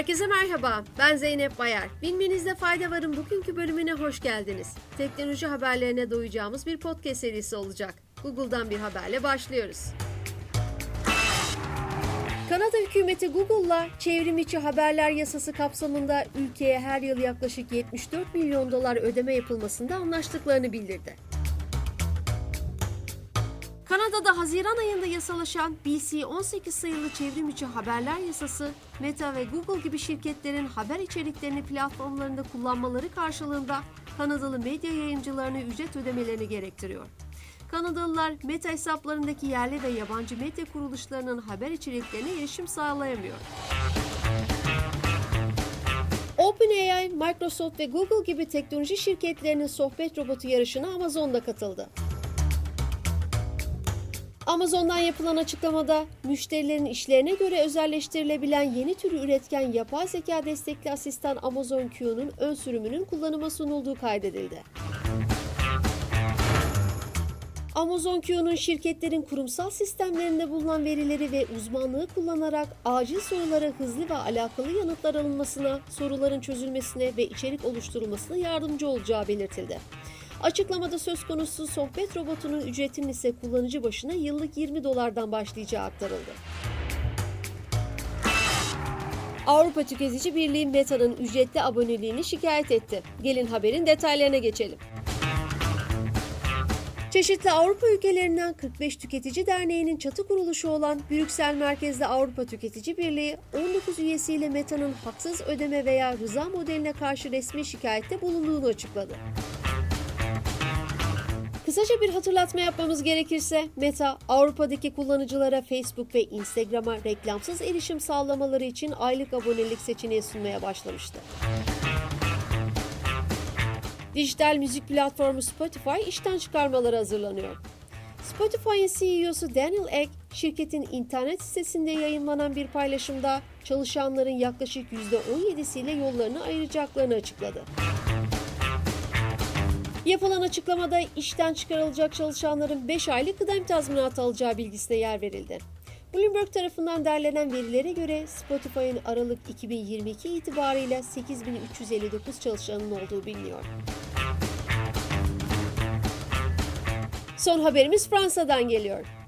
Herkese merhaba, ben Zeynep Bayar. Bilmenizde fayda varın bugünkü bölümüne hoş geldiniz. Teknoloji haberlerine doyacağımız bir podcast serisi olacak. Google'dan bir haberle başlıyoruz. Kanada hükümeti Google'la çevrim içi haberler yasası kapsamında ülkeye her yıl yaklaşık 74 milyon dolar ödeme yapılmasında anlaştıklarını bildirdi. Kanada'da Haziran ayında yasalaşan BC18 sayılı çevrim içi haberler yasası, Meta ve Google gibi şirketlerin haber içeriklerini platformlarında kullanmaları karşılığında Kanadalı medya yayıncılarına ücret ödemelerini gerektiriyor. Kanadalılar Meta hesaplarındaki yerli ve yabancı medya kuruluşlarının haber içeriklerine erişim sağlayamıyor. OpenAI, Microsoft ve Google gibi teknoloji şirketlerinin sohbet robotu yarışına Amazon'da katıldı. Amazon'dan yapılan açıklamada müşterilerin işlerine göre özelleştirilebilen yeni türü üretken yapay zeka destekli asistan Amazon Q'nun ön sürümünün kullanıma sunulduğu kaydedildi. Amazon Q'nun şirketlerin kurumsal sistemlerinde bulunan verileri ve uzmanlığı kullanarak acil sorulara hızlı ve alakalı yanıtlar alınmasına, soruların çözülmesine ve içerik oluşturulmasına yardımcı olacağı belirtildi. Açıklamada söz konusu sohbet robotunun ücretinin ise kullanıcı başına yıllık 20 dolardan başlayacağı aktarıldı. Avrupa Tüketici Birliği Meta'nın ücretli aboneliğini şikayet etti. Gelin haberin detaylarına geçelim. Çeşitli Avrupa ülkelerinden 45 Tüketici Derneği'nin çatı kuruluşu olan Brüksel merkezli Avrupa Tüketici Birliği 19 üyesiyle Meta'nın haksız ödeme veya rıza modeline karşı resmi şikayette bulunduğunu açıkladı. Kısaca bir hatırlatma yapmamız gerekirse Meta, Avrupa'daki kullanıcılara Facebook ve Instagram'a reklamsız erişim sağlamaları için aylık abonelik seçeneği sunmaya başlamıştı. Dijital müzik platformu Spotify işten çıkarmaları hazırlanıyor. Spotify'ın CEO'su Daniel Ek, şirketin internet sitesinde yayınlanan bir paylaşımda çalışanların yaklaşık %17'siyle yollarını ayıracaklarını açıkladı. Yapılan açıklamada işten çıkarılacak çalışanların 5 aylık kıdem tazminatı alacağı bilgisine yer verildi. Bloomberg tarafından derlenen verilere göre Spotify'ın Aralık 2022 itibarıyla 8359 çalışanın olduğu biliniyor. Son haberimiz Fransa'dan geliyor.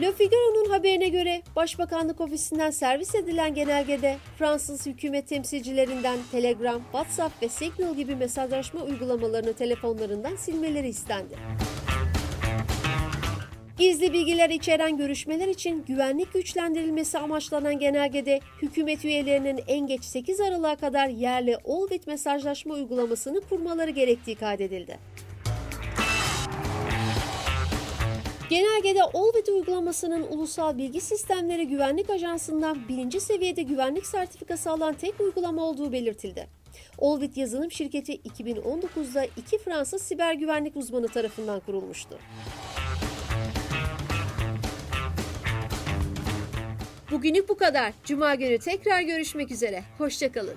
Le Figaro'nun haberine göre Başbakanlık ofisinden servis edilen genelgede Fransız hükümet temsilcilerinden Telegram, WhatsApp ve Signal gibi mesajlaşma uygulamalarını telefonlarından silmeleri istendi. Gizli bilgiler içeren görüşmeler için güvenlik güçlendirilmesi amaçlanan genelgede hükümet üyelerinin en geç 8 Aralık'a kadar yerli Olbit mesajlaşma uygulamasını kurmaları gerektiği kaydedildi. Genelgede Olbit uygulamasının Ulusal Bilgi Sistemleri Güvenlik Ajansı'ndan birinci seviyede güvenlik sertifikası alan tek uygulama olduğu belirtildi. Olbit yazılım şirketi 2019'da iki Fransız siber güvenlik uzmanı tarafından kurulmuştu. Bugünlük bu kadar. Cuma günü tekrar görüşmek üzere. Hoşçakalın.